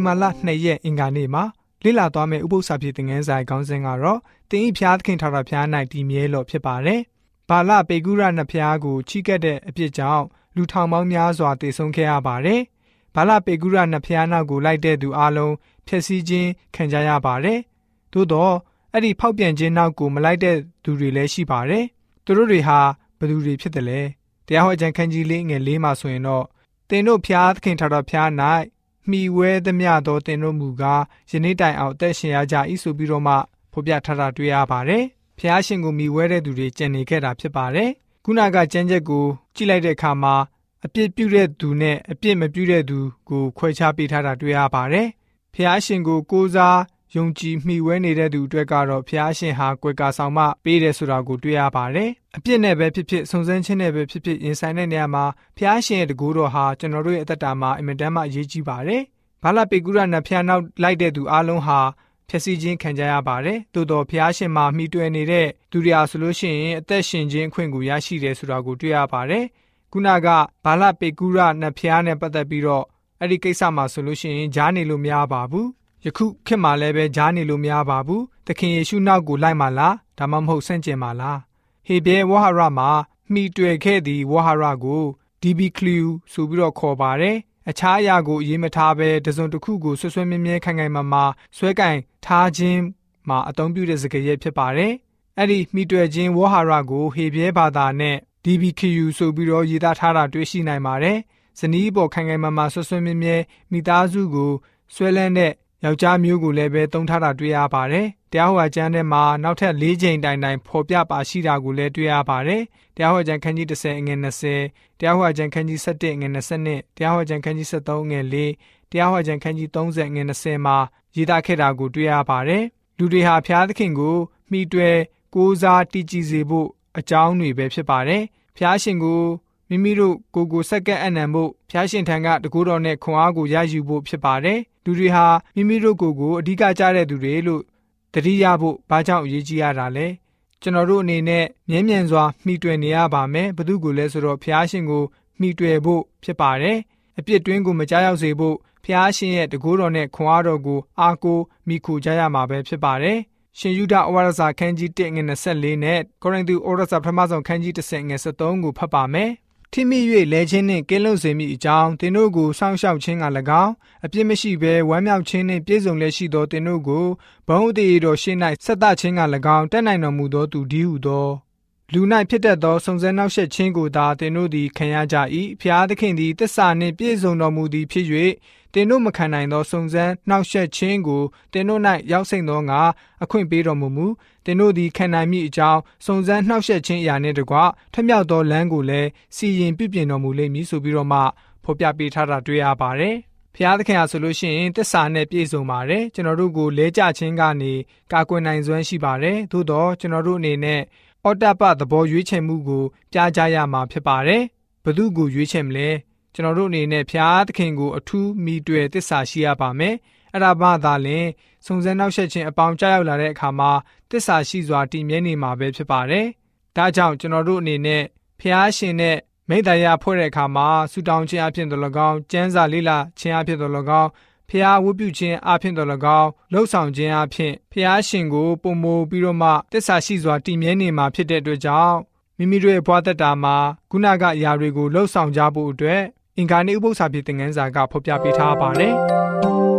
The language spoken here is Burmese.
ဝင်ဘာလ2ရက်အင်္ဂါနေ့မှာလေ့လာသွားမယ့်ဥပုသ္စာပြေသင်ခန်းစာခေါင်းစဉ်ကတော့တင်ဤဖျားသခင်ထာဝရဘုရား၌တည်မြဲလို့ဖြစ်ပါတယ်။ဘာလပေကုရနှစ်ဖျားကိုချိကတ်တဲ့အဖြစ်ကြောင့်လူထောင်ပေါင်းများစွာတည်ဆုံခဲ့ရပါတယ်။ဘာလပေကုရနှစ်ဖျားနောက်ကိုလိုက်တဲ့သူအလုံးဖျက်ဆီးခြင်းခံကြရပါတယ်။သို့တော့အဲ့ဒီဖောက်ပြန်ခြင်းနောက်ကိုမလိုက်တဲ့သူတွေလည်းရှိပါတယ်။သူတို့တွေဟာဘယ်သူတွေဖြစ်တယ်လဲ။တရားဟောကြံခန်းကြီးလေးငယ်လေးမှာဆိုရင်တော့တင်တို့ဖျားသခင်ထာဝရဘုရား၌ မှီဝဲသမျှသောတင်တို့မူကားယနေ့တိုင်အောင်အသက်ရှင်ရကြ၏ဆိုပြီးတော့မှဖော်ပြထားတာတွေ့ရပါတယ်။ဖျားရှင်ကိုမှီဝဲတဲ့သူတွေကြံနေခဲ့တာဖြစ်ပါတယ်။ခုနကကြမ်းချက်ကိုကြည့်လိုက်တဲ့အခါမှာအပြစ်ပြုတဲ့သူနဲ့အပြစ်မပြုတဲ့သူကိုခွဲခြားပေးထားတာတွေ့ရပါတယ်။ဖျားရှင်ကိုကိုးစား ယုံကြည်မှီဝဲနေတဲ့သူအတွက်ကတော့ဖျားရှင်ဟာကွယ်ကာဆောင်မပေးတယ်ဆိုတာကိုတွေ့ရပါတယ်။အပြစ်နဲ့ပဲဖြစ်ဖြစ်စုံစမ်းခြင်းနဲ့ပဲဖြစ်ဖြစ်ရင်ဆိုင်တဲ့နေရာမှာဖျားရှင်ရဲ့တကူတော်ဟာကျွန်တော်တို့ရဲ့အသက်တာမှာအင်မတန်မှအရေးကြီးပါတယ်။ဘာလပေကုရနဖျားနောက်လိုက်တဲ့သူအလုံးဟာဖျက်ဆီးခြင်းခံကြရပါတယ်။သို့တော်ဖျားရှင်မှာမိတွေ့နေတဲ့သူတွေအားဆိုလို့ရှိရင်အသက်ရှင်ခြင်းအခွင့်ကိုရရှိတယ်ဆိုတာကိုတွေ့ရပါတယ်။ခုနကဘာလပေကုရနဖျားနဲ့ပတ်သက်ပြီးတော့အဲ့ဒီကိစ္စမှာဆိုလို့ရှိရင်ဂျားနေလို့မရပါဘူး။ ယခုခေတ်မှာလည်းပဲဂျားနေလို့မရပါဘူး။သခင်ယေရှုနောက်ကိုလိုက်မှလားဒါမှမဟုတ်ဆန့်ကျင်မှလား။ဟေဘဲဝဟရမှာမိတွေ့ခဲ့သည့်ဝဟရကိုဒီဘီကလူဆိုပြီးတော့ခေါ်ပါတယ်။အခြားအရာကိုအရေးမထားဘဲတစုံတစ်ခုကိုဆွဆွဲမြဲမြဲခိုင်ခိုင်မာမာဆွဲကင်ထားခြင်းမှာအသုံးပြုတဲ့စကားရပ်ဖြစ်ပါတယ်။အဲ့ဒီမိတွေ့ခြင်းဝေါဟာရကိုဟေပြဲဘာသာနဲ့ DBKU ဆိုပြီးတော့ရေးသားထားတာတွေ့ရှိနိုင်ပါတယ်။ဇနီးပေါ်ခိုင်ခိုင်မာမာဆွဆွဲမြဲမြဲမိသားစုကိုဆွဲလန်းတဲ့ ယောက်ျားမျိုးကိုလည်းပဲသုံးထားတာတွေ့ရပါတယ်။တရားဟောကျမ်းထဲမှာနောက်ထပ်၄ချိန်တိုင်တိုင်ဖော်ပြပါရှိတာကိုလည်းတွေ့ရပါတယ်။တရားဟောကျမ်းခန်းကြီး30အငယ်20တရားဟောကျမ်းခန်းကြီး17ငယ်20တရားဟောကျမ်းခန်းကြီး73ငယ်4တရားဟောကျမ်းခန်းကြီး30ငယ်20မှာရေးသားခဲ့တာကိုတွေ့ရပါတယ်။လူတွေဟာဖျားသခင်ကိုမှီတွယ်ကိုးစားတည်ကြည်စေဖို့အကြောင်းတွေပဲဖြစ်ပါတယ်။ဖျားရှင်ကို မိမိတို့ကိုကိုစက္ကန့်အနံဖို့ဖျားရှင်ထံကတကူတော်နဲ့ခွန်အားကိုရယူဖို့ဖြစ်ပါတယ်။လူတွေဟာမိမိတို့ကိုကိုအဓိကကြတဲ့သူတွေလို့တတိယဖို့ဘာကြောင့်အရေးကြီးရတာလဲ။ကျွန်တော်တို့အနေနဲ့မြဲမြံစွာမှီတွယ်နေရပါမယ်။ဘသူကိုလဲဆိုတော့ဖျားရှင်ကိုမှီတွယ်ဖို့ဖြစ်ပါတယ်။အပြစ်တွင်းကိုမကြောက်စေဖို့ဖျားရှင်ရဲ့တကူတော်နဲ့ခွန်အားတော်ကိုအားကိုးမိခိုကြရမှာပဲဖြစ်ပါတယ်။ရှင်ယူဒဩဝါဒစာခန်းကြီး1ငွေ24နဲ့ကိုရိန္သုဩဝါဒစာပထမဆုံးခန်းကြီး10ငွေ73ကိုဖတ်ပါမယ်။ ထိမိ၍လဲခြင်းနှင့်ကင်းလွတ်စေမိအကြောင်းသင်တို့ကိုစောင့်ရှောက်ခြင်းက၎င်းအပြစ်မရှိဘဲဝမ်းမြောက်ခြင်းနှင့်ပြည့်စုံလျက်ရှိသောသင်တို့ကိုဘုံအသေးတော်ရှင်း၌ဆက်သခြင်းက၎င်းတက်နိုင်တော်မူသောသူဒီဟုသောလူ၌ဖြစ်တတ်သောစုံစမ်းနောက်ဆက်ခြင်းကိုသာသင်တို့သည်ခံရကြ၏ဖျားသခင်သည်တစ္ဆာနှင့်ပြည့်စုံတော်မူသည်ဖြစ်၍ သင်တို့မခံနိုင်သောစုံစမ်းနှောက်ယှက်ခြင်းကိုသင်တို့၌ရောက်စိမ့်သောငါအခွင့်ပေးတော်မူမူသင်တို့သည်ခံနိုင်မိအကြောင်းစုံစမ်းနှောက်ယှက်ခြင်းအရာနှင့်တကွထမြောက်သောလမ်းကိုလည်းစီရင်ပြပြင်တော်မူလိမ့်မည်ဆိုပြီးတော့မှဖော်ပြပေးထားတာတွေ့ရပါတယ်ဖျားသခင်ဟာဆိုလို့ရှိရင်တစ္ဆာနဲ့ပြည့်စုံပါတယ်ကျွန်တော်တို့ကိုလဲကြခြင်းကနေကာကွယ်နိုင်စွမ်းရှိပါတယ်သို့တော့ကျွန်တော်တို့အနေနဲ့အော်တပသဘောရွေးချယ်မှုကိုကြားကြရမှာဖြစ်ပါတယ်ဘသူကိုရွေးချယ်မလဲ ကျွန်တော်တို့အနေနဲ့ဖျားသခင်ကိုအထူးမိတွေ့တစ္ဆာရှိရပါမယ်။အဲ့ဒါမှသာလျှင်စုံစမ်းနောက်ဆက်ခြင်းအပေါင်းကြားရောက်လာတဲ့အခါမှာတစ္ဆာရှိစွာတည်မြဲနေမှာပဲဖြစ်ပါတယ်။ဒါကြောင့်ကျွန်တော်တို့အနေနဲ့ဖျားရှင်နဲ့မိတ္တရာဖွဲ့တဲ့အခါမှာဆူတောင်းခြင်းအဖြစ်တော်၎င်း၊ကျမ်းစာလေ့လာခြင်းအဖြစ်တော်၎င်းဖျားဝတ်ပြုခြင်းအဖြစ်တော်၎င်းလှုပ်ဆောင်ခြင်းအဖြစ်ဖျားရှင်ကိုပုံမိုပြီးတော့မှတစ္ဆာရှိစွာတည်မြဲနေမှာဖြစ်တဲ့အတွက်ကြောင့်မိမိတို့ရဲ့ဘဝတက်တာမှာခုနကအရာတွေကိုလှုပ်ဆောင်ကြဖို့အတွက် အင်္ဂါနေ့ဥပုသ္စာပြေသင်ခန်းစာကဖော်ပြပေးထားပါတယ်။